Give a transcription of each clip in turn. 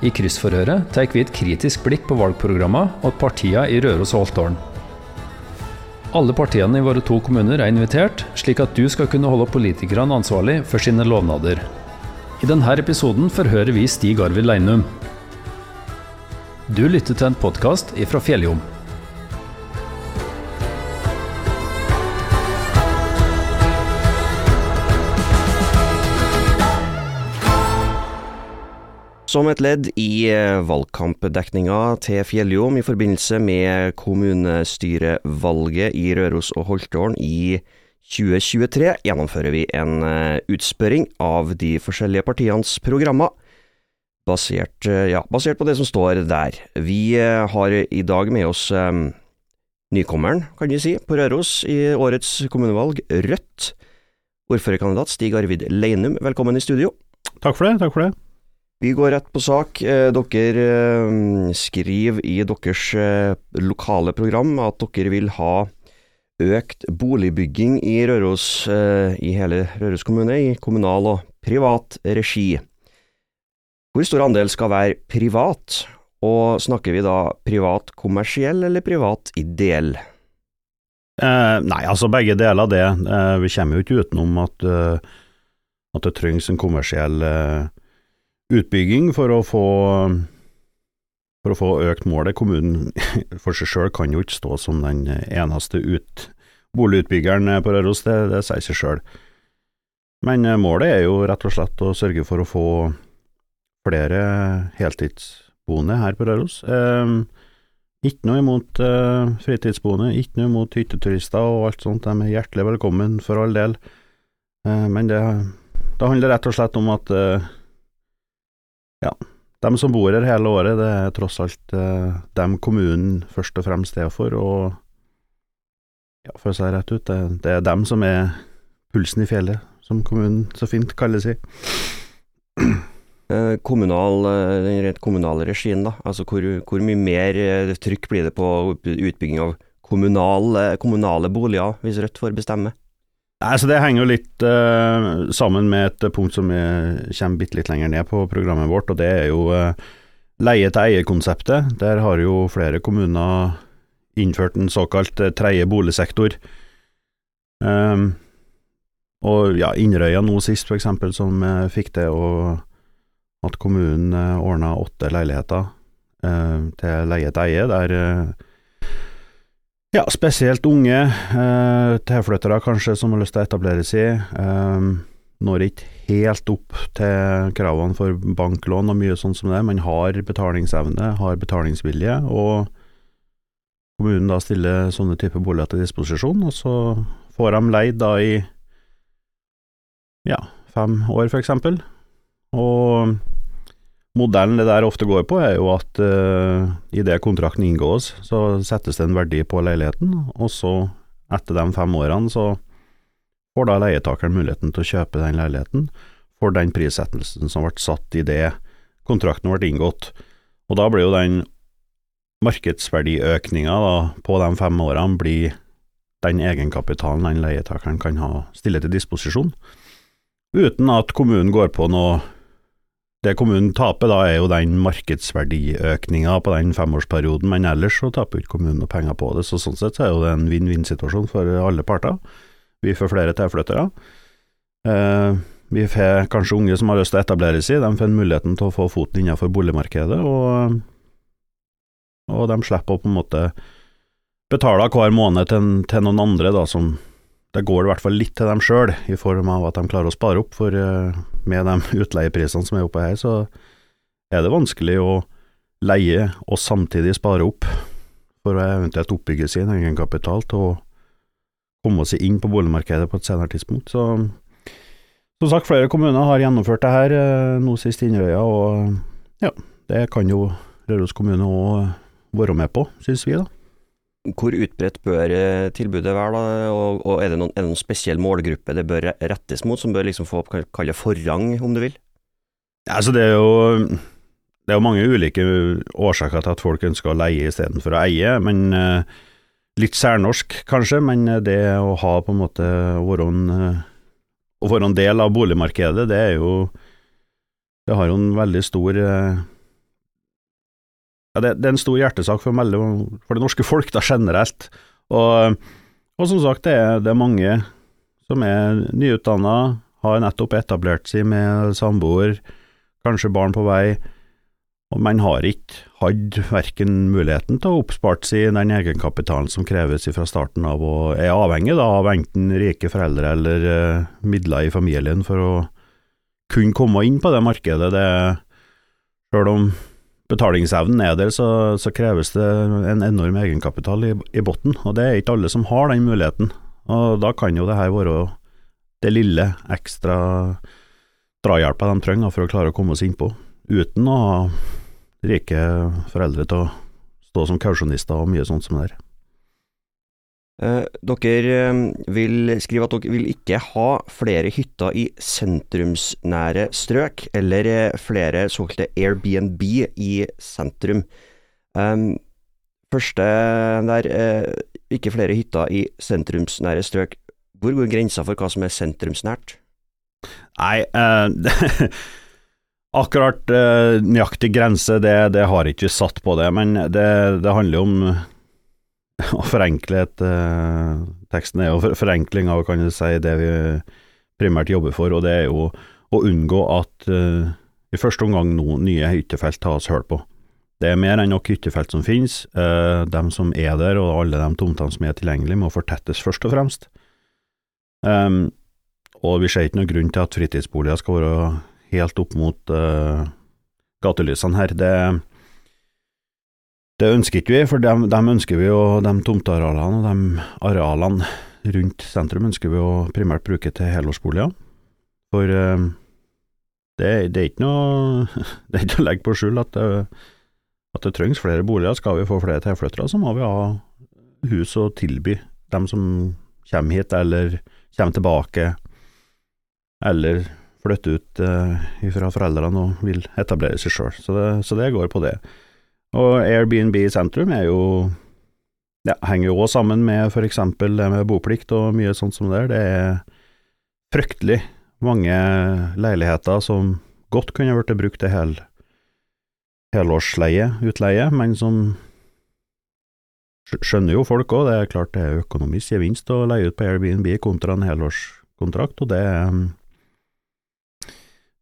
I kryssforhøret tar vi et kritisk blikk på valgprogrammene og partiene i Røros og Holtålen. Alle partiene i våre to kommuner er invitert, slik at du skal kunne holde politikerne ansvarlig for sine lovnader. I denne episoden forhører vi Stig Arvid Leinum. Du lytter til en podkast fra Fjelljom. Som et ledd i eh, valgkampdekninga til Fjelljom i forbindelse med kommunestyrevalget i Røros og Holtålen i 2023, gjennomfører vi en eh, utspørring av de forskjellige partienes programmer, basert, eh, ja, basert på det som står der. Vi har i dag med oss nykommeren, kan vi si, på Røros i årets kommunevalg, Rødt. Ordførerkandidat Stig Arvid Leinum, velkommen i studio. Takk for det. takk for det. Vi går rett på sak. Eh, dere eh, skriver i deres eh, lokale program at dere vil ha økt boligbygging i Røros, i hele Røros kommune, i kommunal og privat regi. Hvor stor andel skal være privat, og snakker vi da privat kommersiell eller privat ideell? Eh, nei, altså begge deler av det. Eh, vi kommer jo ikke utenom at, uh, at det trengs en kommersiell uh, utbygging for å få for å få økt målet. Kommunen for seg sjøl kan jo ikke stå som den eneste ut, boligutbyggeren på Røros, det, det sier seg sjøl. Men eh, målet er jo rett og slett å sørge for å få flere heltidsboende her på Røros. Eh, ikke noe imot eh, fritidsboende, ikke noe imot hytteturister og alt sånt, de er hjertelig velkommen for all del. Eh, men det, det handler rett og slett om at eh, ja. De som bor her hele året, det er tross alt eh, dem kommunen først og fremst er for, og ja, for å si det rett ut, det, det, er dem som er pulsen i fjellet, som kommunen så fint kaller seg. Eh, kommunal, eh, den rent kommunale regien, da. Altså hvor, hvor, mye mer eh, trykk blir det på utbygging av kommunale, kommunale boliger, hvis Rødt får bestemme? Altså det henger jo litt uh, sammen med et punkt som kommer bitte litt lenger ned på programmet vårt, og det er jo uh, leie-til-eie-konseptet. Der har jo flere kommuner innført en såkalt uh, tredje boligsektor. Um, og ja, Inderøya nå sist, for eksempel, som fikk det at kommunen uh, ordna åtte leiligheter til leie-til-eie, der ja, spesielt unge eh, tilflyttere kanskje som har lyst til å etablere seg. Eh, når ikke helt opp til kravene for banklån og mye sånn som det, men har betalingsevne, har betalingsvilje, og kommunen da stiller sånne typer boliger til disposisjon, og så får de leid da i ja, fem år, eksempel. Og Modellen det der ofte går på, er jo at uh, idet kontrakten inngås, så settes det en verdi på leiligheten, og så, etter de fem årene, så får da leietakeren muligheten til å kjøpe den leiligheten for den prissettelsen som ble satt idet kontrakten ble inngått. Og da blir jo den markedsverdiøkninga på de fem årene blir den egenkapitalen den leietakeren kan ha stille til disposisjon, uten at kommunen går på noe det kommunen taper da, er jo den markedsverdiøkninga på den femårsperioden, men ellers så taper ikke kommunen noe penger på det, så sånn sett så er jo det en vinn-vinn-situasjon for alle parter. Vi får flere tilflyttere. Eh, vi får kanskje unge som har lyst til å etablere seg, de får muligheten til å få foten innenfor boligmarkedet, og, og de slipper å på en måte betale hver måned til, til noen andre da, som det går i hvert fall litt til dem sjøl, i form av at de klarer å spare opp, for uh, med de utleieprisene som er oppe her, så er det vanskelig å leie og samtidig spare opp for å eventuelt oppbygge sin egenkapital til å komme seg inn på boligmarkedet på et senere tidspunkt. Så som sagt, flere kommuner har gjennomført det her, uh, nå sist Inderøya, og ja, det kan jo Røros kommune òg være med på, synes vi da. Hvor utbredt bør eh, tilbudet være, da, og, og er, det noen, er, det noen, spesiell målgruppe det bør rettes mot, som bør liksom få kalle forrang, om du vil? Ja, altså det er jo det er jo mange ulike årsaker til at folk ønsker å leie istedenfor å eie, men uh, litt særnorsk kanskje, men det å ha på en måte være en, del av boligmarkedet, det er jo Det har jo en veldig stor ja, det, det, er en stor hjertesak for, for, det norske folk da generelt. Og, og som sagt, det er, det er mange som er nyutdanna, har nettopp etablert seg med samboer, kanskje barn på vei, man har ikke hatt verken muligheten til å oppspart seg den egenkapitalen som kreves fra starten av, og er avhengig da av enten rike foreldre eller uh, midler i familien for å kunne komme inn på det markedet. Det, selv om betalingsevnen er der, så, så, kreves det en enorm egenkapital i, i bunnen, og det er ikke alle som har den muligheten. Og Da kan jo det her være det lille ekstra drahjelpa de trenger for å klare å komme seg innpå, uten å ha rike foreldre til å stå som kausjonister og mye sånt som det der. Eh, dere eh, vil skrive at dere vil ikke ha flere hytter i sentrumsnære strøk, eller eh, flere såkalte Airbnb i sentrum. Um, første der, ikke flere hytter i sentrumsnære strøk. Hvor går grensa for hva som er sentrumsnært? Nei, uh, akkurat uh, nøyaktig grense, det, det har ikke satt på det. Men det, det handler om å forenkle et uh, Teksten er jo forenkling av kan du si, det vi primært jobber for, og det er jo å unngå at uh, i første omgang noen nye hyttefelt tas hull på. Det er mer enn nok hyttefelt som finnes. Uh, de som er der, og alle de tomtene som er tilgjengelige, må fortettes først og fremst. Um, og vi ser ikke noen grunn til at fritidsboliger skal være helt opp mot uh, gatelysene her. Det det ønsker ikke vi, for dem, dem ønsker vi jo, de tomtearealene og de arealene rundt sentrum ønsker vi å primært bruke til helårsboliger. For uh, det, det, er ikke noe Det er ikke å legge på skjul at det, at det trengs flere boliger. Skal vi få flere tilflyttere, så må vi ha hus å tilby dem som kommer hit, eller kommer tilbake, eller flytter ut uh, fra foreldrene og vil etablere seg sjøl. Så, så, det går på det. Og Airbnb i sentrum er jo ja, henger jo òg sammen med for eksempel det med boplikt og mye sånt som det der. Det er fryktelig mange leiligheter som godt kunne blitt brukt til hel, helårsleie, utleie, men som skjønner jo folk òg, det er klart det er økonomisk gevinst å leie ut på Airbnb kontra en helårskontrakt, og det er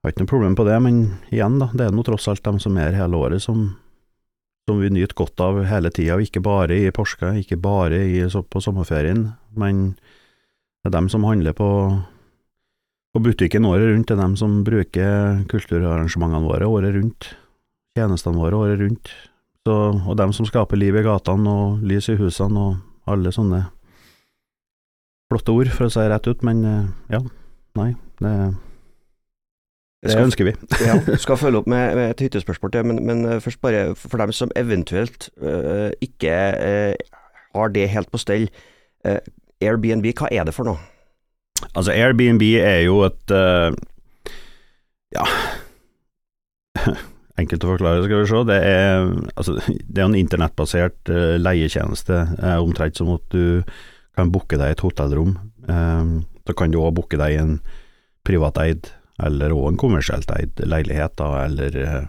har ikke noe problem på det, men igjen, da, det er nå tross alt dem som er hele året som som vi nyter godt av hele tida, ikke bare i påska, ikke bare i, på sommerferien, men det er dem som handler på, på butikken året rundt, det er dem som bruker kulturarrangementene våre året rundt, tjenestene våre året rundt, Så, og dem som skaper liv i gatene og lys i husene og alle sånne flotte ord, for å si det rett ut, men eh, ja, nei, det er det skal, ønsker vi. ja, skal følge opp med, med et hyttespørsmål til, men, men, eh, først bare for dem som eventuelt uh, ikke uh, har det helt på stell. Uh, Airbnb, hva er det for noe? Altså, Airbnb er jo et Ja Enkelt å forklare, skal vi se. Det er, altså, det er en internettbasert leietjeneste, omtrent som at du kan booke deg et hotellrom. så kan du òg booke deg en privateid eller òg en kommersielt eid leilighet, da, eller uh,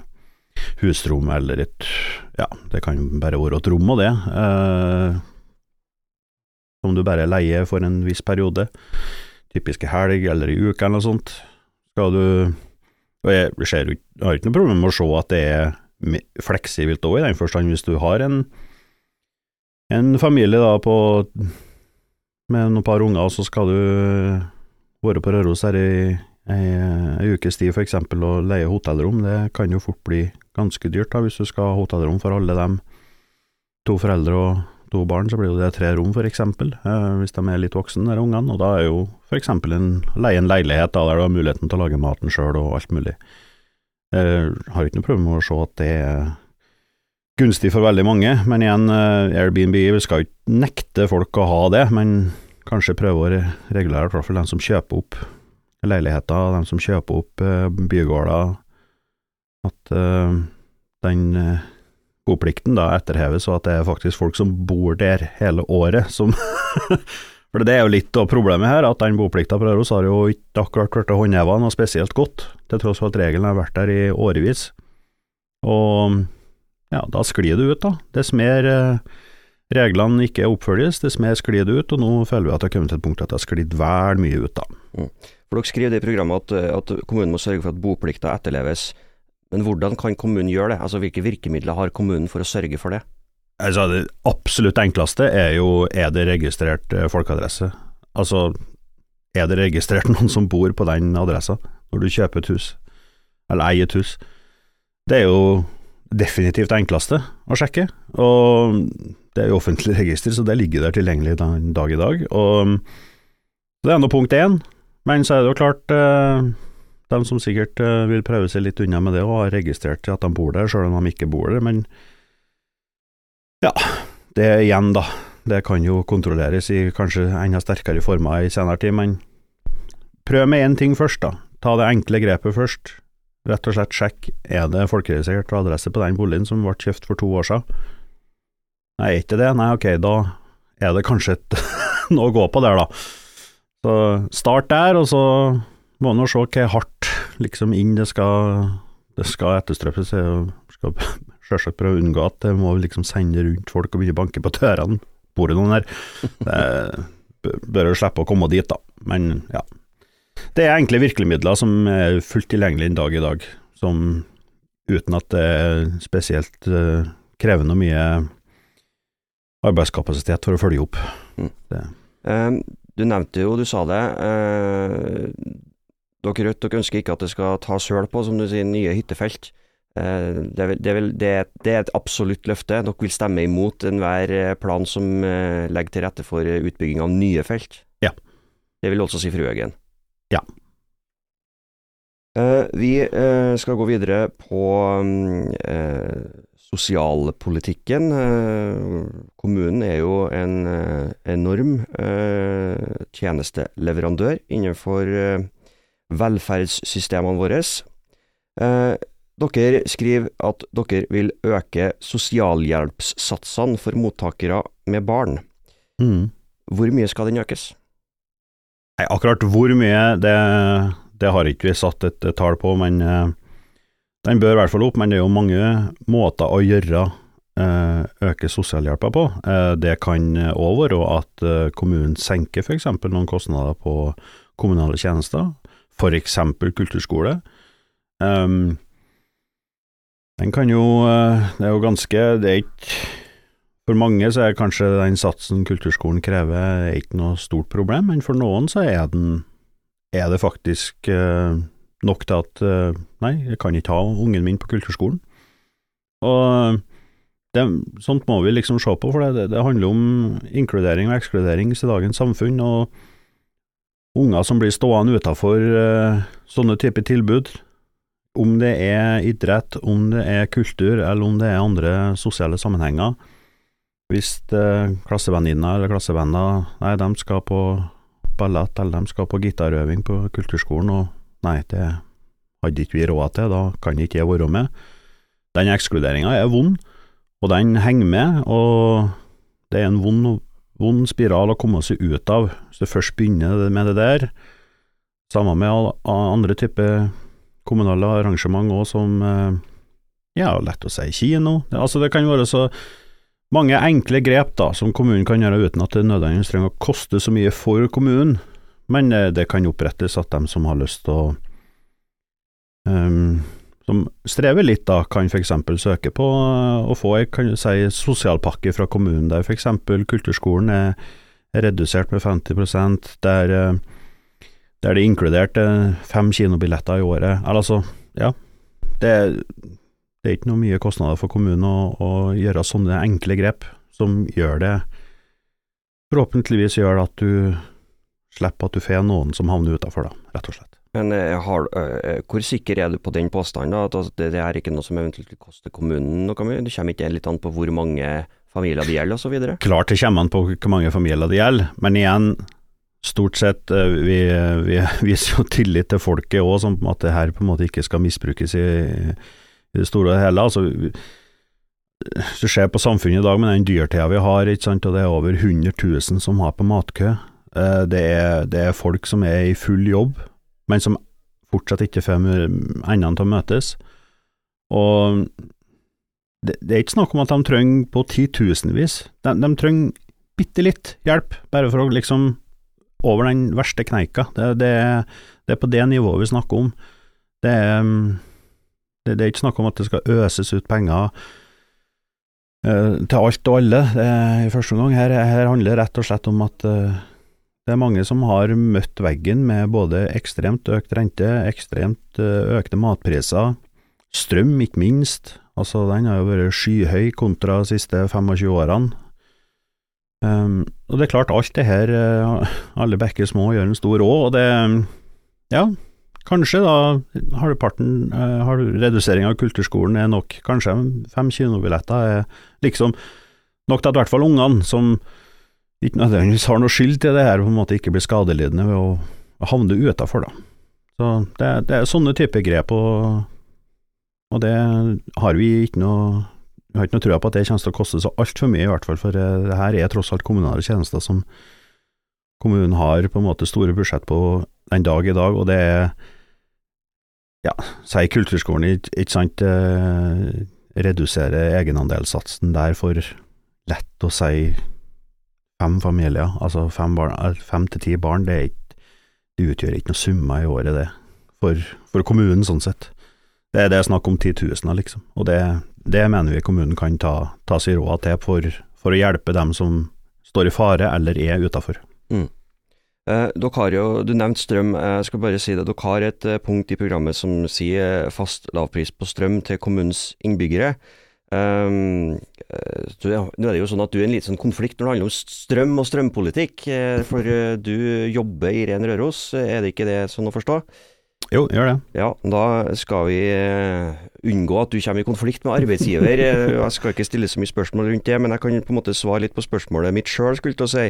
husrom, eller et Ja, det kan bare være et rom og det, eh, som du bare leier for en viss periode, typiske helg eller i uke eller noe sånt. Skal du Og jeg, ser, jeg har ikke noe problem med å se at det er fleksibelt òg, i den forstand hvis du har en, en familie da på med noen par unger, så skal du være på Røros her i ei ukes tid f.eks. å leie hotellrom, det kan jo fort bli ganske dyrt da, hvis du skal ha hotellrom for alle dem. To foreldre og to barn, så blir det tre rom f.eks., eh, hvis de er litt voksne, de ungene. Og da er jo f.eks. en leie en leilighet da, der du har muligheten til å lage maten sjøl og alt mulig. Jeg har ikke noe problem med å se at det er gunstig for veldig mange, men igjen, eh, Airbnb, vi skal ikke nekte folk å ha det, men kanskje prøve å regulere i hvert fall den som kjøper opp leiligheter, de som kjøper opp uh, bygårder, at uh, den boplikten da etterheves, og at det er faktisk folk som bor der hele året, som For det er jo litt av problemet her, at den boplikta på Røros har jo ikke akkurat blitt håndheva noe spesielt godt, til tross for at regelen har vært der i årevis. Og ja, da sklir det ut, da. Dess mer eh, reglene ikke oppfølges, dess mer sklir det ut, og nå føler vi at det har kommet til et punkt at det har sklidd vel mye ut, da. For Dere skriver det i programmet at, at kommunen må sørge for at boplikta etterleves. Men hvordan kan kommunen gjøre det? Altså Hvilke virkemidler har kommunen for å sørge for det? Altså, det absolutt enkleste er jo er det registrert eh, folkeadresse. Altså, er det registrert noen som bor på den adressa når du kjøper et hus, eller eier et hus? Det er jo definitivt det enkleste å sjekke, og det er jo offentlig register, så det ligger der tilgjengelig dag i dag. Og det er nå punkt én, men så er det jo klart eh, de som sikkert eh, vil prøve seg litt unna med det, og har registrert at de bor der, selv om de ikke bor der, men ja, det er igjen, da. Det kan jo kontrolleres i kanskje enda sterkere former i senere tid, men prøv med én ting først, da. Ta det enkle grepet først. Rett og slett sjekk er det folkeregistrert adresse på den boligen som ble kjøpt for to år siden. Nei, er ikke det? Nei, ok, da er det kanskje et noe å gå på der, da. Så start der, og så må en se hva hardt liksom inn det skal, det skal etterstrøpes. Jeg skal selvsagt prøve å unngå at det må liksom sende rundt folk og begynne å banke på dørene. Bor det noen her? Det bør jo slippe å komme dit, da. Men ja. Det er enkle virkemidler som er fullt tilgjengelig en dag i dag, som uten at det er spesielt uh, krevende og mye arbeidskapasitet for å følge opp. Mm. Um, du nevnte jo, du sa det, Eh, dere Rødt dere ønsker ikke at det skal tas høl på, som du sier, nye hyttefelt. Eh, det, er, det, er det, er et absolutt løfte. Dere vil stemme imot enhver plan som legger til rette for utbygging av nye felt? Ja. Det vil også si Fruhaugen? Ja. Uh, vi skal gå videre på uh, sosialpolitikken. kommunen er jo en enorm tjenesteleverandør innenfor velferdssystemene våre. dere skriver at dere vil øke sosialhjelpssatsene for mottakere med barn. Mm. Hvor mye skal den økes? Nei, akkurat hvor mye, det, det har ikke vi satt et, tall på, men den bør i hvert fall opp. Men det er jo mange måter å gjøre uh, øke sosialhjelpa på. Uh, det kan òg være at kommunen senker f.eks. noen kostnader på kommunale tjenester, f.eks. kulturskole. Um, den kan jo Det er jo ganske Det er ikke for mange så er kanskje den satsen kulturskolen krever ikke noe stort problem, men for noen så er, den, er det faktisk eh, nok til at eh, nei, jeg kan ikke ha ungen min på kulturskolen. Og det, sånt må vi liksom se på, for det, det handler om inkludering og ekskludering i dagens samfunn, og unger som blir stående utafor eh, sånne typer tilbud, om det er idrett, om det er kultur, eller om det er andre sosiale sammenhenger, hvis eh, klassevenninner eller klassevenner Nei, de skal på ballett, eller de skal på gitarøving på kulturskolen, og nei, det hadde ikke vi råd til, da kan ikke jeg være med. Den ekskluderinga er vond, og den henger med, og det er en vond, vond spiral å komme seg ut av. Hvis du først begynner med det der, sammen med andre typer kommunale arrangement òg, som eh, ja, lett å si kino. Altså, det kan være så mange enkle grep da, som kommunen kan gjøre uten at det nødvendigvis trenger å koste så mye for kommunen, men eh, det kan opprettes at de som har lyst til å um, som strever litt, da, kan f.eks. søke på å få kan si, sosialpakke fra kommunen, der f.eks. kulturskolen er redusert med 50 der, eh, der det er inkludert eh, fem kinobilletter i året. Altså, ja, det, det er ikke noe mye kostnader for kommunen å, å, gjøre sånne enkle grep som gjør det Forhåpentligvis gjør det at du slipper at du får noen som havner utafor, rett og slett. Men eh, har, øh, hvor sikker er du på den påstanden, da, at altså, det, det er ikke noe som eventuelt koster kommunen noe mye? Det kommer ikke litt an på hvor mange familier det gjelder, osv.? Klart det kommer an på hvor mange familier det gjelder, men igjen, stort sett, vi, vi viser jo tillit til folket òg, som at det her på en måte ikke skal misbrukes i i det store og hele. altså Hvis du ser på samfunnet i dag med den dyrtida vi har, og det er over 100 000 som har på matkø, eh, det er, det er folk som er i full jobb, men som fortsatt ikke får endene til å møtes. Og det, det, er ikke snakk om at de trenger på titusenvis, de, de trenger bitte litt hjelp, bare for å liksom over den verste kneika. Det, det, det, er på det nivået vi snakker om. Det er, det, det er ikke snakk om at det skal øses ut penger uh, til alt og alle i første omgang. Her, her, handler det rett og slett om at uh, det er mange som har møtt veggen med både ekstremt økt rente, ekstremt uh, økte matpriser, strøm ikke minst. Altså, den har jo vært skyhøy kontra de siste 25 årene. Um, og det er klart, alt det her, alle bekker små gjør en stor å, og det Ja, Kanskje da halvparten, eh, halv redusering av kulturskolen er nok. Kanskje fem kinobilletter er liksom nok til at i hvert fall ungene, som ikke nødvendigvis har noe skyld til det her, på en måte ikke blir skadelidende ved å, havne utafor, da. Så det, det, er sånne typer grep, og, og det har vi ikke noe vi har ikke noe trua på at det kommer til å koste så altfor mye, i hvert fall, for eh, det her er tross alt kommunale tjenester som kommunen har på en måte store budsjett på den dag i dag, og det er ja, si kulturskolen, ikke sant, eh, redusere egenandelssatsen der for lett å si fem familier, altså fem, barn, eh, fem til ti barn, det, ikke, det, utgjør ikke noe summer i året, det, for, for kommunen sånn sett. Det, det er snakk om titusener, liksom, og det, det, mener vi kommunen kan ta, ta seg råd til for, for, å hjelpe dem som står i fare eller er utafor. Mm. Eh, dere har jo, Du nevnte strøm. Jeg skal bare si det. Dere har et eh, punkt i programmet som sier fast lavpris på strøm til kommunens innbyggere. Um, nå er det jo sånn at du er en liten sånn konflikt når det handler om strøm og strømpolitikk. For du jobber i Ren Røros, er det ikke det sånn å forstå? Jo, gjør det. Ja, Da skal vi unngå at du kommer i konflikt med arbeidsgiver. jeg skal ikke stille så mye spørsmål rundt det, men jeg kan på en måte svare litt på spørsmålet mitt sjøl, skulle jeg til å si.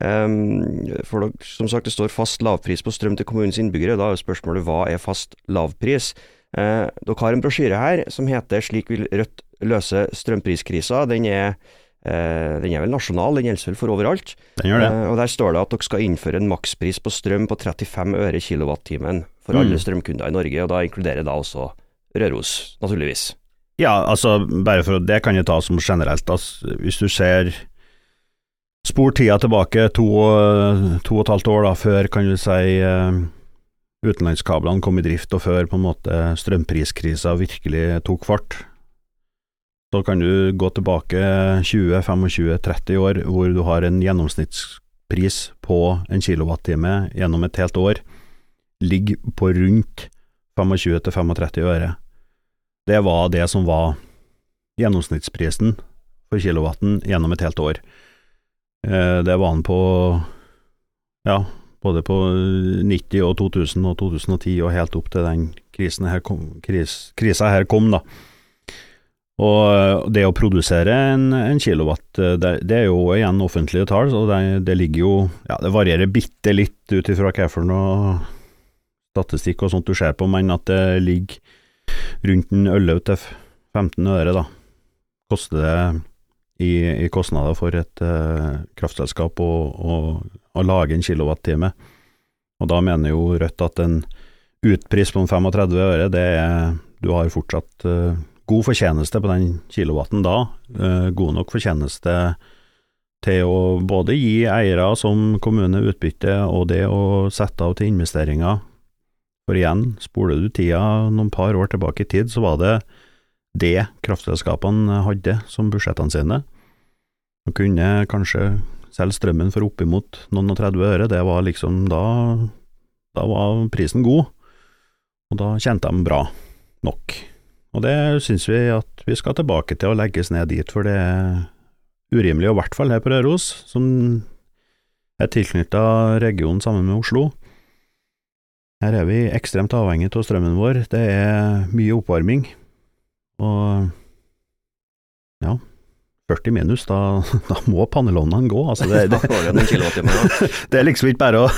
Um, for som sagt, det står fast lavpris på strøm til kommunens innbyggere. Da er spørsmålet hva er fast lavpris? Uh, dere har en brosjyre her som heter 'Slik vil Rødt løse strømpriskrisa'. Den er, eh, den er vel nasjonal, den gjelder vel for overalt. Den gjør det. Eh, og Der står det at dere skal innføre en makspris på strøm på 35 øre kilowattimen for mm. alle strømkunder i Norge, og da inkluderer da også Røros, naturligvis. Ja, altså bare for det kan jeg ta som generelt. Altså, hvis du ser Spor tida tilbake to, to og et halvt år da, før kan du si uh, utenlandskablene kom i drift, og før på en måte strømpriskrisa virkelig tok fart. Så kan du gå tilbake 20-25-30 år, hvor du har en gjennomsnittspris på en kilowattime gjennom et helt år, ligger på rundt 25-35 øre. Det var det som var gjennomsnittsprisen for kilowatten gjennom et helt år. Eh, det var han på ja, både på 90 og 2000 og 2010 og helt opp til den krisen her kom, kris, krisa her kom, da. Og eh, det å produsere en, en kilowatt, eh, det, det, er jo igjen offentlige tall, så det, det, ligger jo Ja, det varierer bitte litt ut ifra hvilken statistikk og sånt du ser på, men at det ligger rundt en 11 til 15 øre, da. Koster det i, i kostnader for et uh, kraftselskap å, å, å, lage en kilowattime. Og da mener jo Rødt at en utpris på 35 øre, det er Du har fortsatt uh, god fortjeneste på den kilowatten da. Uh, god nok fortjeneste til å både gi eiere som kommune utbytte, og det å sette av til investeringer. For igjen, spoler du tida noen par år tilbake i tid, så var det det kraftselskapene hadde som budsjettene sine. De kunne kanskje selge strømmen for oppimot noen og 30 øre, det var liksom da Da var prisen god, og da tjente de bra nok. Og det syns vi at vi skal tilbake til å legges ned dit, for det er urimelig, og i hvert fall her på Røros, som er tilknytta regionen sammen med Oslo. Her er vi ekstremt avhengig av strømmen vår, det er mye oppvarming, og ja, 40 minus, da, da må panelovnene gå. Altså det, det, det, er liksom ikke bare å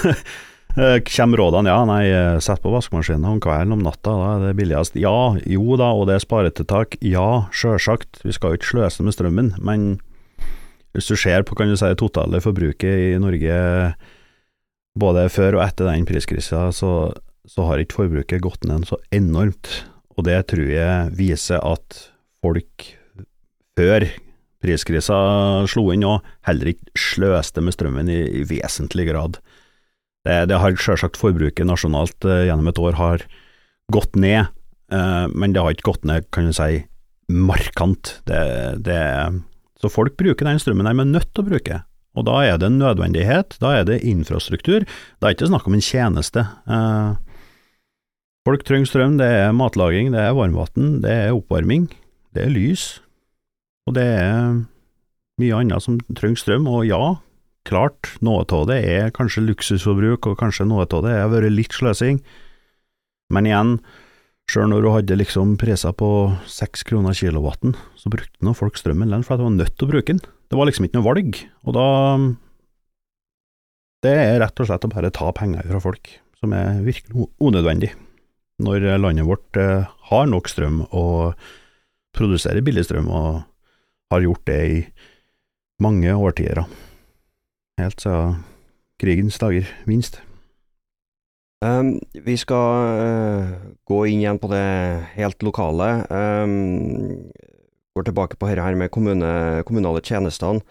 Kommer rådene, ja, nei, sett på vaskemaskinen om kvelden, om natta, da er det billigst. Ja, jo da, og det er sparetiltak. Ja, sjølsagt, vi skal jo ikke sløse med strømmen, men hvis du ser på kan du si, totale forbruket i Norge både før og etter den priskrisa, så, så har ikke forbruket gått ned så enormt. Og det tror jeg viser at folk før priskrisa slo inn òg, heller ikke sløste med strømmen i, i vesentlig grad. Det, det har selvsagt forbruket nasjonalt eh, gjennom et år har gått ned, eh, men det har ikke gått ned, kan du si, markant. Det, det, så folk bruker den strømmen de er nødt til å bruke. Og da er det en nødvendighet, da er det infrastruktur, da er det ikke snakk om en tjeneste. Eh, folk trenger strøm, det er matlaging, det er varmvann, det er oppvarming, det er lys, og det er mye annet som trenger strøm, og ja, klart, noe av det er kanskje luksusforbruk, og kanskje noe av det har vært litt sløsing, men igjen, sjøl når du hadde liksom priser på seks kroner kilowatten, så brukte nå folk strømmen likevel, for de var nødt til å bruke den. Det var liksom ikke noe valg, og da Det er rett og slett å bare ta penger fra folk, som er virkelig unødvendig, når landet vårt eh, har nok strøm og produserer billig strøm, og har gjort det i mange årtier, helt siden krigens dager, minst. Um, vi skal uh, gå inn igjen på det helt lokale. Um, går tilbake på dette her med kommune, kommunale tjenestene.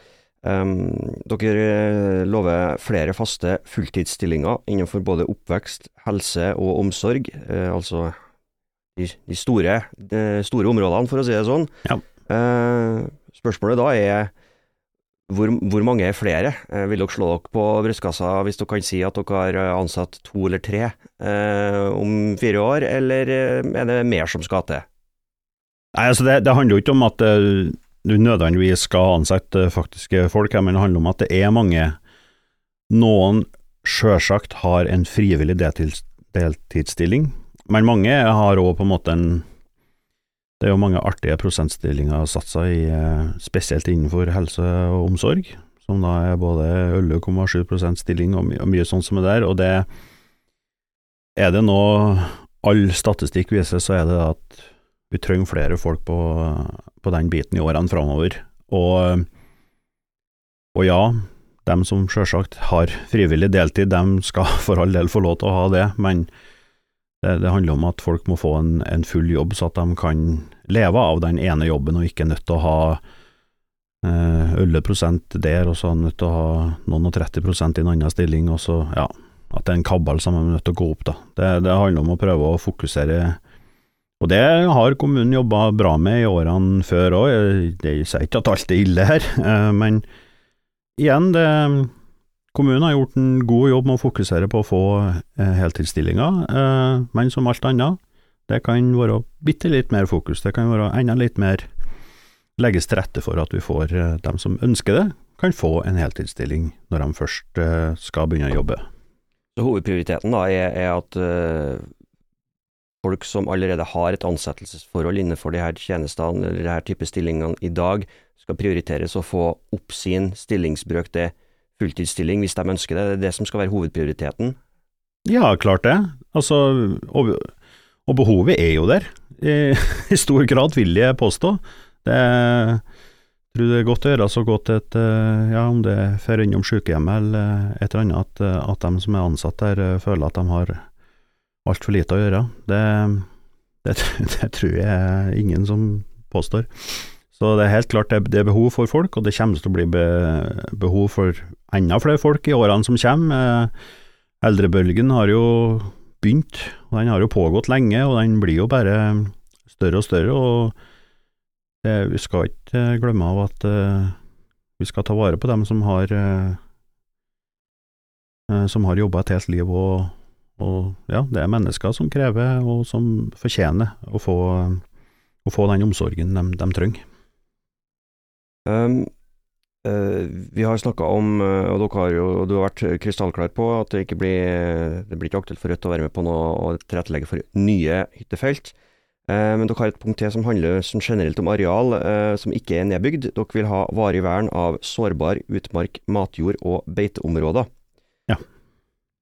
Um, dere eh, lover flere faste fulltidsstillinger innenfor både oppvekst, helse og omsorg. Uh, altså de, de, store, de, store, områdene, for å si det sånn. Ja. Uh, spørsmålet da er hvor, hvor, mange er flere? Uh, vil dere slå dere på brystkassa hvis dere kan si at dere har ansatt to eller tre om fire år, eller er det mer som skal til? Nei, altså det, det handler jo ikke om at du nødvendigvis skal ansette faktiske folk, men det handler om at det er mange. Noen sjølsagt har en frivillig deltidsstilling, men mange har òg på en måte en Det er jo mange artige prosentstillinger satsa i, uh, spesielt innenfor helse og omsorg, som da er både 11,7 stilling og, my og mye sånt som er der, og det er det nå all statistikk viser, så er det at vi trenger flere folk på, på den biten i årene framover. Og, og ja, dem som sjølsagt har frivillig deltid, dem skal for all del få lov til å ha det, men det, det handler om at folk må få en, en, full jobb, så at de kan leve av den ene jobben, og ikke nødt til å ha eh, 11 der, og så nødt til å ha noen og 30% i en annen stilling, og så, ja, at det er en kabal som er nødt til å gå opp, da. Det, det handler om å prøve å fokusere og det har kommunen jobba bra med i årene før òg, jeg sier ikke at alt er ille her, eh, men igjen, det, kommunen har gjort en god jobb med å fokusere på å få eh, heltidsstillinger, eh, men som alt annet, det kan være bitte litt mer fokus, det kan være enda litt mer legges til rette for at vi får dem som ønsker det, kan få en heltidsstilling når de først skal begynne å jobbe. Så Hovedprioriteten da er, er at folk som allerede har et ansettelsesforhold innenfor de her tjenestene eller de her type stillingene i dag, skal prioriteres å få opp sin stillingsbrøk til fulltidsstilling hvis de ønsker det. Det er det som skal være hovedprioriteten? Ja, klart det. Altså, og, og behovet er jo der. I, I, stor grad, vil jeg påstå. Det jeg tror det er godt å gjøre så godt et, ja, om det er innom sykehjemmet eller et eller annet, at, at de som er ansatt der, føler at de har altfor lite å gjøre. Det, det, det, tror jeg ingen som påstår. Så det er helt klart det, det er behov for folk, og det kommer til å bli be, behov for enda flere folk i årene som kommer. Eh, eldrebølgen har jo begynt, og den har jo pågått lenge, og den blir jo bare større og større. og det, Vi skal ikke glemme av at uh, vi skal ta vare på dem som har uh, som har jobba et helt liv og og ja, det er mennesker som krever, og som fortjener, å få, å få den omsorgen de, de trenger. Um, vi har snakka om, uh, og dere har jo, du har vært krystallklar på, at det ikke blir, det blir ikke aktuelt for Rødt å være med på noe og tilrettelegge for nye hyttefelt. Men dere har et punkt til som handler som generelt om areal som ikke er nedbygd. Dere vil ha varig vern av sårbar utmark, matjord og beiteområder. Ja.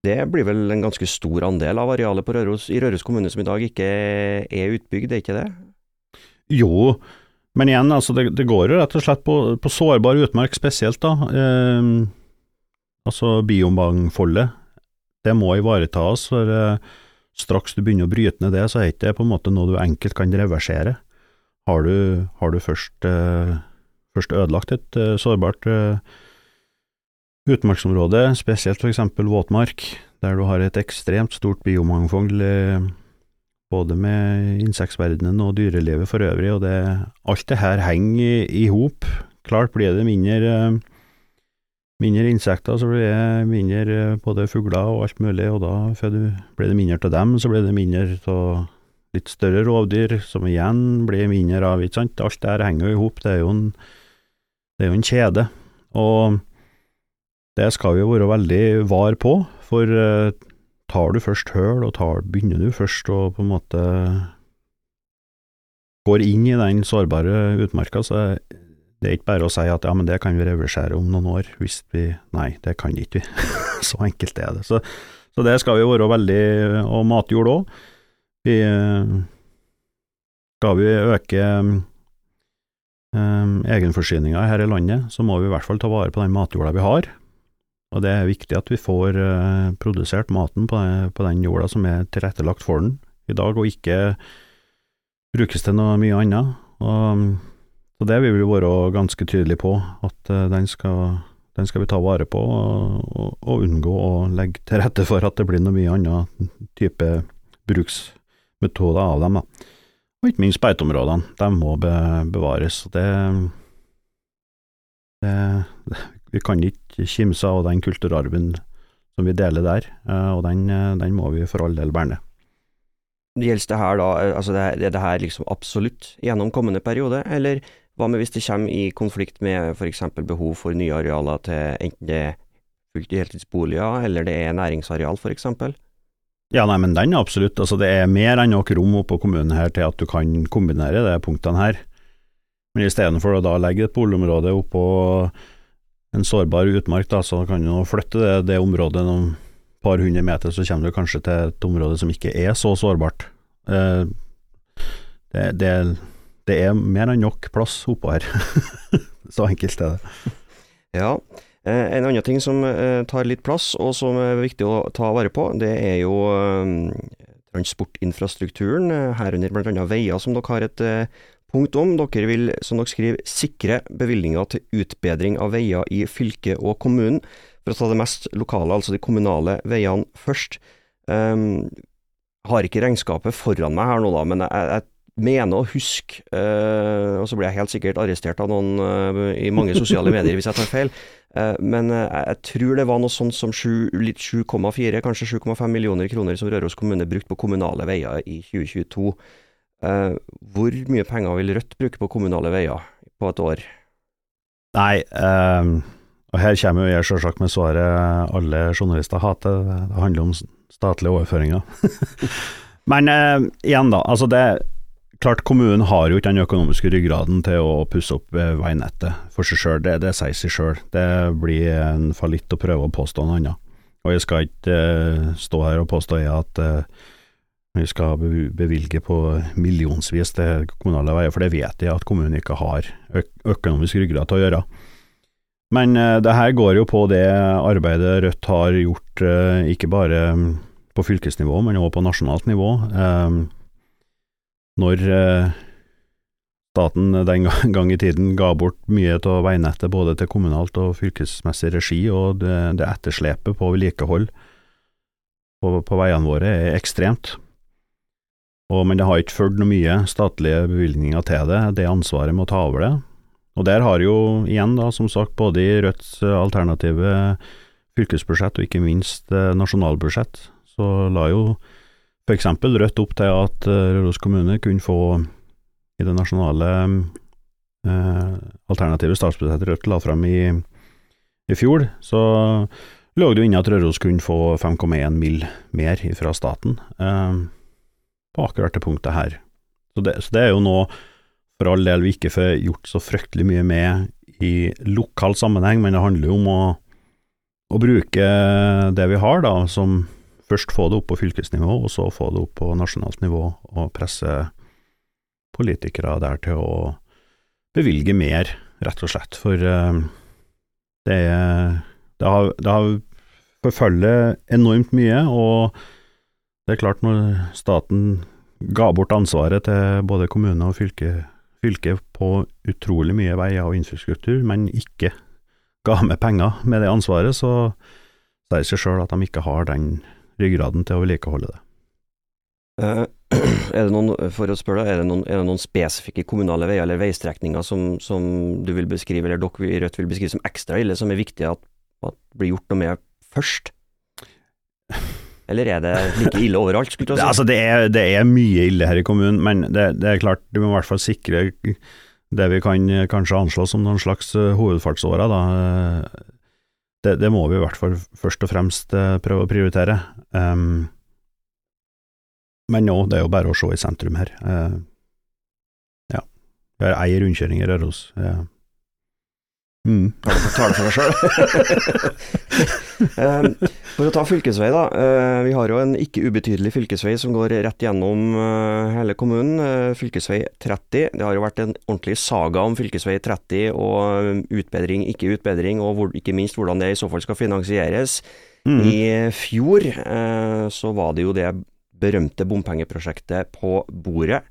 Det blir vel en ganske stor andel av arealet på Røros, i Røros kommune som i dag ikke er utbygd, er ikke det? Jo, men igjen, altså det, det går jo rett og slett på, på sårbar utmark spesielt, da. Eh, altså biomangfoldet. Det må ivaretas, for eh, straks du begynner å bryte ned det, så er ikke det på en måte noe du enkelt kan reversere. Har du, har du først eh, først ødelagt et uh, sårbart uh, utmarksområde, spesielt f.eks. våtmark, der du har et ekstremt stort biomangfold, uh, både med insektsverdenen og dyrelivet for øvrig, og det, alt det her henger i hop. Klart blir det mindre mindre insekter, så blir det mindre både fugler og alt mulig, og da blir det mindre av dem, så blir det mindre av litt større rovdyr, som igjen blir mindre av, ikke sant. Alt det her henger jo i hop, det er jo en, det er jo en kjede. Og det skal vi jo være veldig var på, for uh, tar du først høl, og tar, begynner du først å på en måte går inn i den sårbare utmarka, så det er ikke bare å si at ja, men det kan vi reversere om noen år, hvis vi Nei, det kan ikke vi. så enkelt er det. Så, så det skal vi være veldig Og matjord òg. Vi Skal vi øke um, egenforsyninga her i landet, så må vi i hvert fall ta vare på den matjorda vi har. Og det er viktig at vi får uh, produsert maten på, på, den jorda som er tilrettelagt for den i dag, og ikke brukes til noe mye annet. Og, så det vil vi være ganske tydelige på, at uh, den, skal, den, skal, vi ta vare på, og, og, og, unngå å legge til rette for at det blir noe mye annen type bruksmetoder av dem. Da. Og ikke minst beiteområdene, de må be bevares. Det, det, vi kan ikke kimse av den kulturarven som vi deler der, eh, og den, den må vi for all del verne. Gjelder det her da, altså det, er det her liksom absolutt gjennom kommende periode, eller hva med hvis det kommer i konflikt med f.eks. behov for nye arealer til enten det er fullt heltidsboliger, eller det er næringsareal f.eks.? Ja, nei, men den er absolutt. Altså, det er mer enn nok rom oppå kommunen her til at du kan kombinere de punktene her. Men istedenfor å da legge et boligområde oppå en sårbar utmark, da, så kan du flytte det, det området noen par hundre meter, så kommer du kanskje til et område som ikke er så sårbart. Eh, det, det, det, er mer enn nok plass oppå her. så enkelt er det. Ja, Eh, en annen ting som eh, tar litt plass, og som er viktig å ta vare på, det er jo transportinfrastrukturen, herunder bl.a. veier, som dere har et punkt om. Dere vil, som dere skriver, sikre bevilgninger til utbedring av veier i fylket og kommunen. For å ta det mest lokale, altså de kommunale veiene først. Um, har ikke regnskapet foran meg her nå, da, men jeg, jeg mener å huske, uh, og så blir jeg helt sikkert arrestert av noen uh, i mange sosiale medier hvis jeg tar feil, uh, men jeg tror det var noe sånt som 7,4, kanskje 7,5 millioner kroner som Røros kommune brukte på kommunale veier i 2022. hvor mye penger vil Rødt bruke på kommunale veier på et år? Nei, um, og her kommer jo jeg selvsagt med svaret alle journalister hater, det handler om statlige overføringer. Men igjen, da. altså det Klart, kommunen har jo ikke den økonomiske ryggraden til å pusse opp veinettet for seg sjøl, det, det sier seg sjøl. Det blir en fallitt å prøve å påstå noe annet. Og jeg skal ikke uh, stå her og påstå at uh, vi skal bevilge på millionsvis til kommunale veier, for det vet jeg at kommunen ikke har økonomisk ryggrad til å gjøre. Men uh, det her går jo på det arbeidet Rødt har gjort, ikke bare på fylkesnivå, men også på nasjonalt nivå. Uh, når eh, staten den gang i tiden ga bort mye av veinettet både til kommunalt og fylkesmessig regi, og det, etterslepet på vedlikehold på, veiene våre er ekstremt. Og, men det har ikke fulgt noe mye statlige bevilgninger til det, det ansvaret med å ta over det. Og der har jo igjen, da, som sagt, både i Rødts alternative fylkesbudsjett og ikke minst eh, nasjonalbudsjett, så la jo f.eks. Rødt opp til at eh, Røros kommune kunne få i det nasjonale eh, alternative statsbudsjettet Rødt la fram i, i fjor, så lå det jo inne at Røros kunne få 5,1 mill. mer fra staten eh, på akkurat det punktet her. Så det, så det, er jo noe for all del vi ikke får gjort så fryktelig mye med i lokal sammenheng, men det handler jo om å, å bruke det vi har, da, som først få det opp på fylkesnivå, og så få det opp på nasjonalt nivå, og presse politikere der til å bevilge mer, rett og slett. For uh, det, det, har, det har forfølger enormt mye, og det er klart når staten ga bort ansvaret til både kommune og fylke, fylket på utrolig mye veier og infrastruktur, men ikke ga med penger med det ansvaret, så sier det seg sjøl at de ikke har den ryggraden til å vedlikeholde det. Eh, er det noen, for å spørre er det noen, er det noen spesifikke kommunale veier eller veistrekninger som, som, du vil beskrive, eller dere i Rødt vil beskrive som ekstra ille, som er viktig at, at blir gjort noe med først? Eller er det like ille overalt, skulle du altså, det, er, det er mye ille her i kommunen, men det, det er klart, du må i hvert fall sikre det vi kan kanskje anslå som noen slags hovedfartsåra. da. Det, det, må vi i hvert fall først og fremst prøve å prioritere. Um, men nå, det er jo bare å se i sentrum her. Uh, ja. Vi har ei rundkjøring i Røros. Uh, Mm. Tar det for deg sjøl. Ehm, for å ta fylkesvei, da. Uh, vi har jo en ikke ubetydelig fylkesvei som går rett gjennom uh, hele kommunen. Uh, fylkesvei 30. Det har jo vært en ordentlig saga om fylkesvei 30 og utbedring, ikke utbedring, og hvor, ikke minst hvordan det i så fall skal finansieres. Mm. I fjor så var det jo det berømte bompengeprosjektet på bordet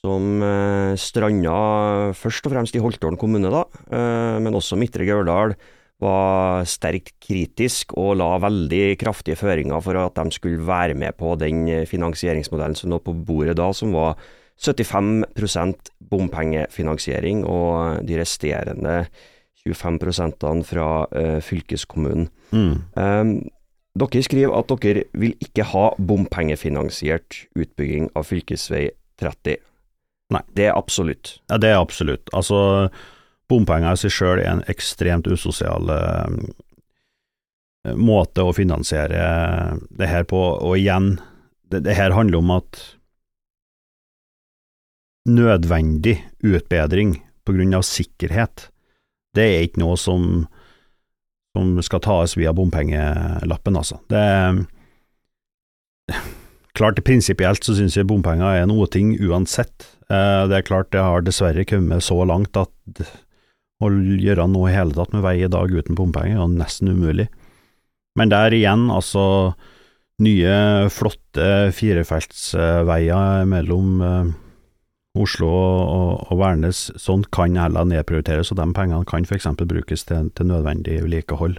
som eh, stranda først og fremst i Holtålen kommune, da, eh, men også Midtre Gauldal var sterkt kritisk og la veldig kraftige føringer for at de skulle være med på den finansieringsmodellen som lå på bordet da, som var 75% bompengefinansiering og de resterende 25 fra fylkeskommunen. Mm. Um, dere skriver at dere vil ikke ha bompengefinansiert utbygging av fylkesvei 30. Nei. Det er absolutt. Ja, det er absolutt. Altså, bompenger i seg sjøl er en ekstremt usosial eh, måte å finansiere det her på, og igjen, det, det her handler om at nødvendig utbedring på grunn av sikkerhet, det er ikke noe som, som skal tas via bompengelappen, altså. Det Klart, prinsipielt så synes jeg bompenger er noe ting uansett. Eh, det er klart det har dessverre kommet så langt at å gjøre noe i hele tatt med vei i dag uten bompenger er nesten umulig. Men der igjen, altså nye, flotte firefeltsveier mellom uh, Oslo og, og, Værnes, sånt kan heller nedprioriteres, og de pengene kan f.eks. brukes til, til nødvendig vedlikehold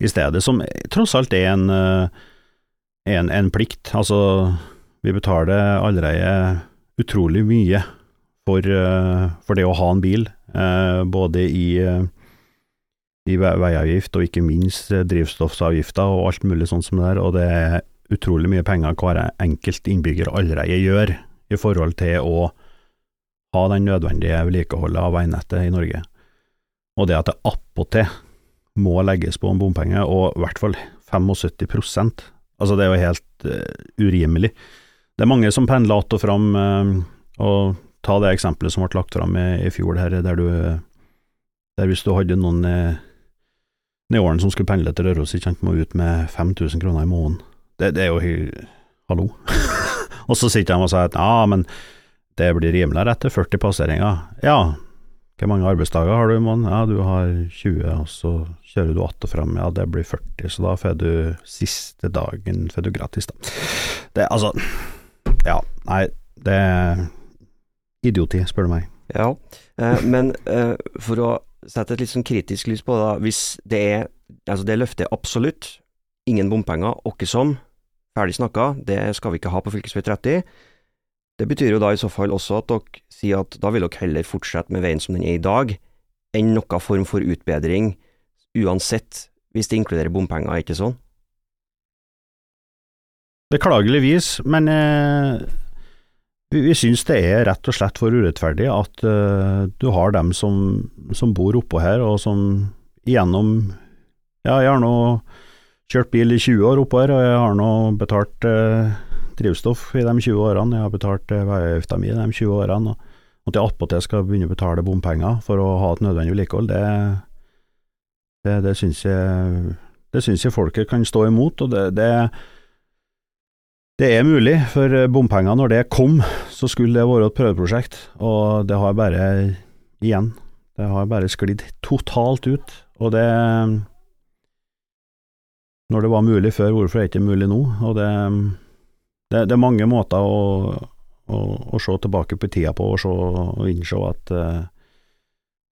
i stedet, som tross alt er en, uh, en, en plikt. Altså, vi betaler allerede utrolig mye for, eh, for, det å ha en bil, eh, både i, eh, i veiavgift og ikke minst drivstoffavgifter og alt mulig sånn som det er, og det er utrolig mye penger hver enkelt innbygger allerede gjør i forhold til å ha den nødvendige vedlikeholdet av veinettet i Norge. Og det at det attpåtil må legges på en bompenge, og i hvert fall 75 altså det er jo helt uh, urimelig. Det er mange som pendler att og fram, uh, og ta det eksempelet som ble lagt fram i, i fjor, her, der du der hvis du hadde noen eh, årene som skulle pendle til Røros, ikke sant, må ut med 5000 kroner i måneden. Det, det er jo Hallo. og så sitter de og sier at ja, men det blir rimeligere etter 40 passeringer. Ja, hvor mange arbeidsdager har du i måneden? Ja, du har 20, og så kjører du att og fram, ja, det blir 40, så da får du siste dagen får du gratis, da. Det, altså ja, nei, det er idioti, spør du meg. Ja, eh, men eh, for å sette et litt sånn kritisk lys på det, hvis det er Altså, det løftet er absolutt ingen bompenger, åkke som, ferdig snakka, det skal vi ikke ha på fv. 30. Det betyr jo da i så fall også at dere sier at da vil dere heller fortsette med veien som den er i dag, enn noen form for utbedring, uansett hvis det inkluderer bompenger, ikke sånn? Beklageligvis, men eh, vi, vi syns det er rett og slett for urettferdig at eh, du har dem som, som, bor oppå her, og som gjennom Ja, jeg har nå kjørt bil i 20 år oppå her, og jeg har nå betalt eh, drivstoff i de 20 årene. Jeg har betalt eh, veiavgifta mi de 20 årene. og At jeg attpåtil skal begynne å betale bompenger for å ha et nødvendig vedlikehold, det, det, det syns jeg, det syns jeg folket kan stå imot. og det, det det er mulig, for bompenger, når det kom, så skulle det være et prøveprosjekt, og det har bare, igjen, det har bare sklidd totalt ut. Og det Når det var mulig før, hvorfor er det ikke mulig nå? Og det, det, det er mange måter å, å, å se tilbake på tida på og, se, og innse at uh,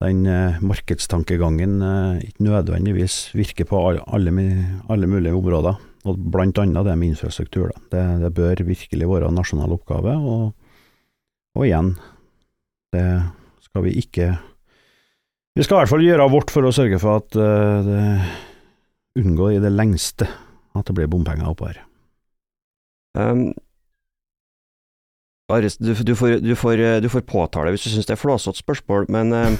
den uh, markedstankegangen uh, ikke nødvendigvis virker på alle, alle, mulige områder, og blant annet det med infrastruktur. Det, det, bør virkelig være en nasjonal oppgave, og, og igjen, det skal vi ikke Vi skal i hvert fall gjøre vårt for å sørge for at det unngår i det lengste at det blir bompenger oppå her. Um, Aris, du, du, får, du, får, du, får, påtale hvis du syns det er flåsete spørsmål, men uh,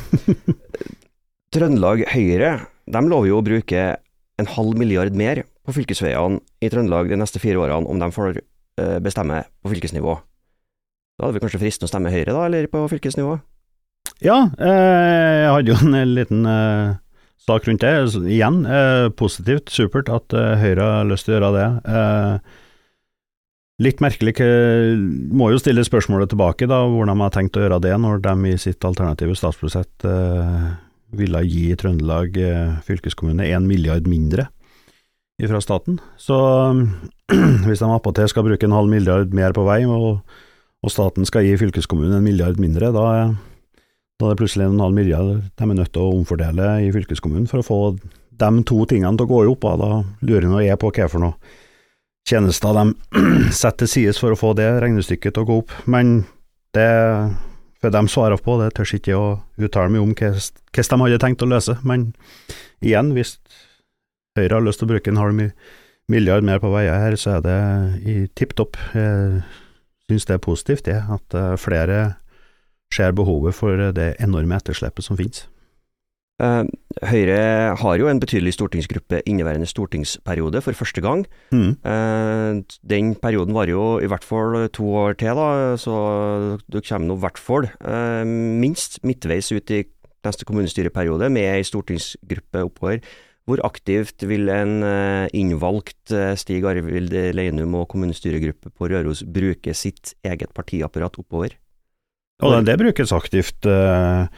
Trøndelag Høyre de lover jo å bruke en halv milliard mer på fylkesveiene i Trøndelag de neste fire årene om de får uh, bestemme på fylkesnivå. Da hadde vi kanskje fristende å stemme Høyre, da, eller på fylkesnivå? Ja, eh, jeg hadde jo en liten eh, sak rundt det. Igjen, eh, positivt, supert at eh, Høyre har lyst til å gjøre det. Eh, Litt merkelig, må jo stille spørsmålet tilbake, da, hvordan de har tenkt å gjøre det, når de i sitt alternative statsbudsjett eh, ville gi Trøndelag eh, fylkeskommune én milliard mindre fra staten. Så hvis de attpåtil skal bruke en halv milliard mer på vei, og, og, staten skal gi fylkeskommunen en milliard mindre, da, da er det plutselig en halv milliard de er nødt til å omfordele i fylkeskommunen for å få de to tingene til å gå i opp. Da lurer jeg på hva for noe tjenester de setter til side for å få det regnestykket til å gå opp. Men det får de svare på, det tør ikke å uttale meg om hvordan de hadde tenkt å løse. Men igjen, hvis Høyre har lyst til å bruke en halv milliard mer på veier her, så er det i tipp topp. Jeg syns det er positivt, det, at eh, flere ser behovet for det enorme etterslepet som finnes. Uh, Høyre har jo en betydelig stortingsgruppe inneværende stortingsperiode for første gang. Mm. Uh, den perioden varer jo i hvert fall to år til, da, så du kommer nå i hvert fall uh, minst midtveis ut i neste kommunestyreperiode med ei stortingsgruppe oppover. Hvor aktivt vil en innvalgt Stig Arvild Leinum og kommunestyregruppe på Røros bruke sitt eget partiapparat oppover? Ja, det brukes aktivt. Til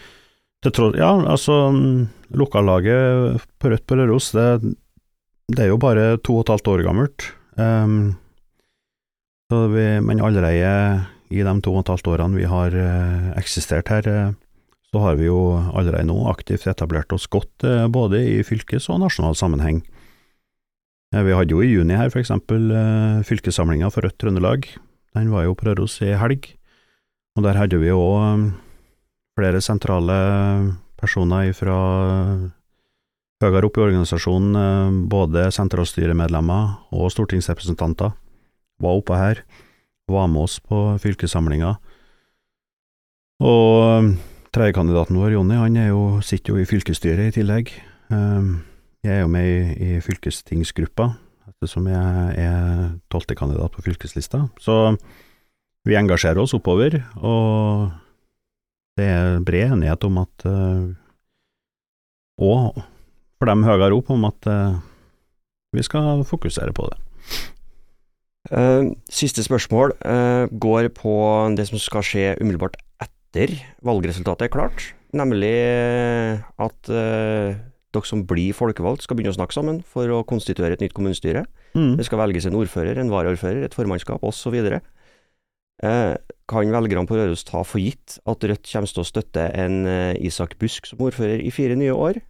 tross, ja, altså, lokallaget på Rødt på Røros, det, det, er jo bare to og et halvt år gammelt. Um, vi, men allerede i de to og et halvt årene vi har uh, eksistert her, uh, så har vi jo allerede nå aktivt etablert oss godt uh, både i fylkes- og nasjonal sammenheng. vi hadde jo i juni her for eksempel fylkessamlinga for Rødt Trøndelag. Den var jo på Røros i helg, og der hadde vi òg flere sentrale personer fra høyere opp i organisasjonen, eh, både sentralstyremedlemmer og stortingsrepresentanter, var oppe her, var med oss på fylkessamlinga. Og eh, tredjekandidaten vår, Jonny, han jo, sitter jo i fylkesstyret i tillegg. Eh, jeg er jo med i, i fylkestingsgruppa, ettersom jeg er tolvtekandidat på fylkeslista. Så vi engasjerer oss oppover, og det er bred enighet om at uh, Og for dem høyere opp om at uh, vi skal fokusere på det. Uh, siste spørsmål går på det som skal skje umiddelbart etter valgresultatet er klart. Nemlig at dere som blir folkevalgt skal begynne å snakke sammen for å konstituere et nytt kommunestyre. Mm. Det skal velges en ordfører, en varaordfører, et formannskap osv. Eh, kan velgerne på Røros ta for gitt at Rødt kommer til å støtte en eh, Isak Busk som ordfører i fire nye år?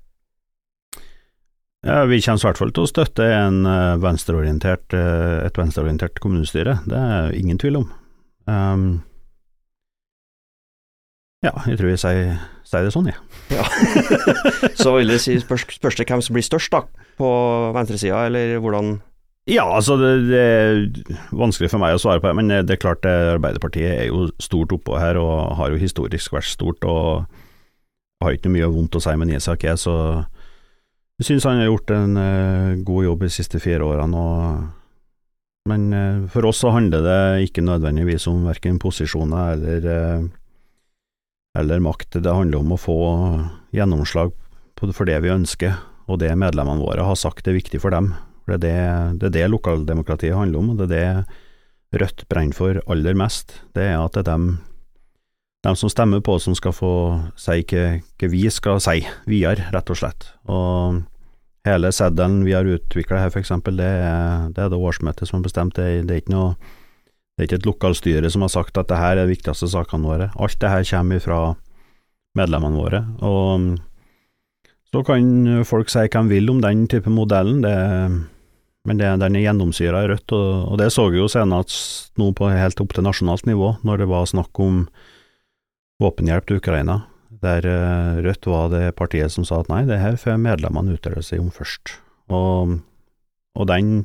Ja, vi kommer i hvert fall til å støtte en eh, venstreorientert, et venstreorientert kommunestyre, det er ingen tvil om. Um, ja, jeg tror jeg sier, sier det sånn, jeg. Ja. Så vil det si, spørs, spørs det hvem som blir størst, da, på venstresida, eller hvordan ja, altså det, det, er vanskelig for meg å svare på det, men det er klart Arbeiderpartiet er jo stort oppå her og har jo historisk vært stort og har ikke mye vondt å si med Isak, jeg, så jeg synes han har gjort en uh, god jobb de siste fire årene. Og, men for oss så handler det ikke nødvendigvis om verken posisjoner eller, uh, eller makt, det handler om å få gjennomslag for det vi ønsker, og det medlemmene våre har sagt er viktig for dem. Det er det, det, er det lokaldemokratiet handler om, og det er det Rødt brenner for aller mest. Det er at det er dem, dem som stemmer på som skal få si hva vi skal si videre, rett og slett. Og hele seddelen vi har utvikla her, for eksempel, det er, det er det årsmøtet som har bestemt det. Det er ikke noe Det er ikke et lokalstyre som har sagt at det her er de viktigste sakene våre. Alt det her kommer fra medlemmene våre. Og så kan folk si hva de vil om den type modellen, det, men det, den er gjennomsyra i Rødt. Og, og, det så vi jo senest nå på helt opp til nasjonalt nivå, når det var snakk om våpenhjelp til Ukraina, der eh, Rødt var det partiet som sa at nei, det her får medlemmene uttale seg om først. Og, og den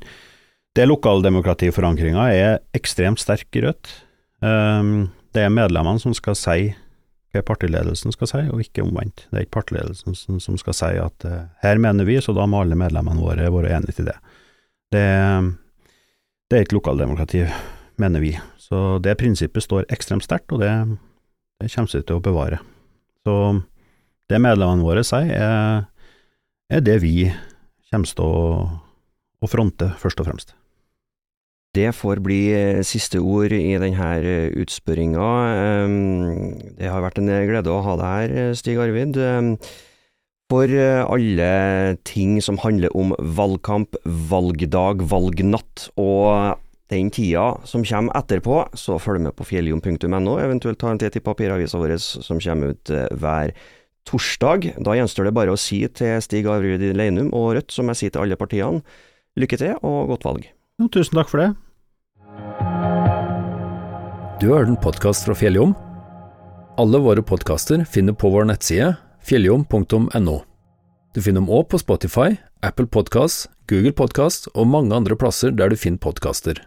det lokaldemokratiforankringa er ekstremt sterk i Rødt. Um, det er medlemmene som skal si hva partiledelsen skal si, og ikke omvendt. Det er ikke partiledelsen som, som skal si at uh, her mener vi, så da må alle medlemmene våre være enige til det. Det, det er ikke lokaldemokrati, mener vi. Så det prinsippet står ekstremt sterkt, og det, det kommer vi til å bevare. Så det medlemmene våre sier, er, er det vi kommer til å, å fronte, først og fremst. Det får bli eh, siste ord i denne eh, utspørringa. Det har vært en glede å ha deg her, eh, Stig Arvid. For alle ting som handler om valgkamp, valgdag, valgnatt og den tida som kommer etterpå, så følg med på fjelljom.no, eventuelt ta en titt i papiravisa vår som kommer ut hver torsdag. Da gjenstår det bare å si til Stig Arvid Leinum og Rødt, som jeg sier til alle partiene, lykke til og godt valg. Tusen takk for det. Du har hørt en podkast fra Fjelljom. Alle våre podkaster finner på vår nettside fjelljom.no. Du finner dem òg på Spotify, Apple Podkast, Google Podkast og mange andre plasser der du finner podkaster.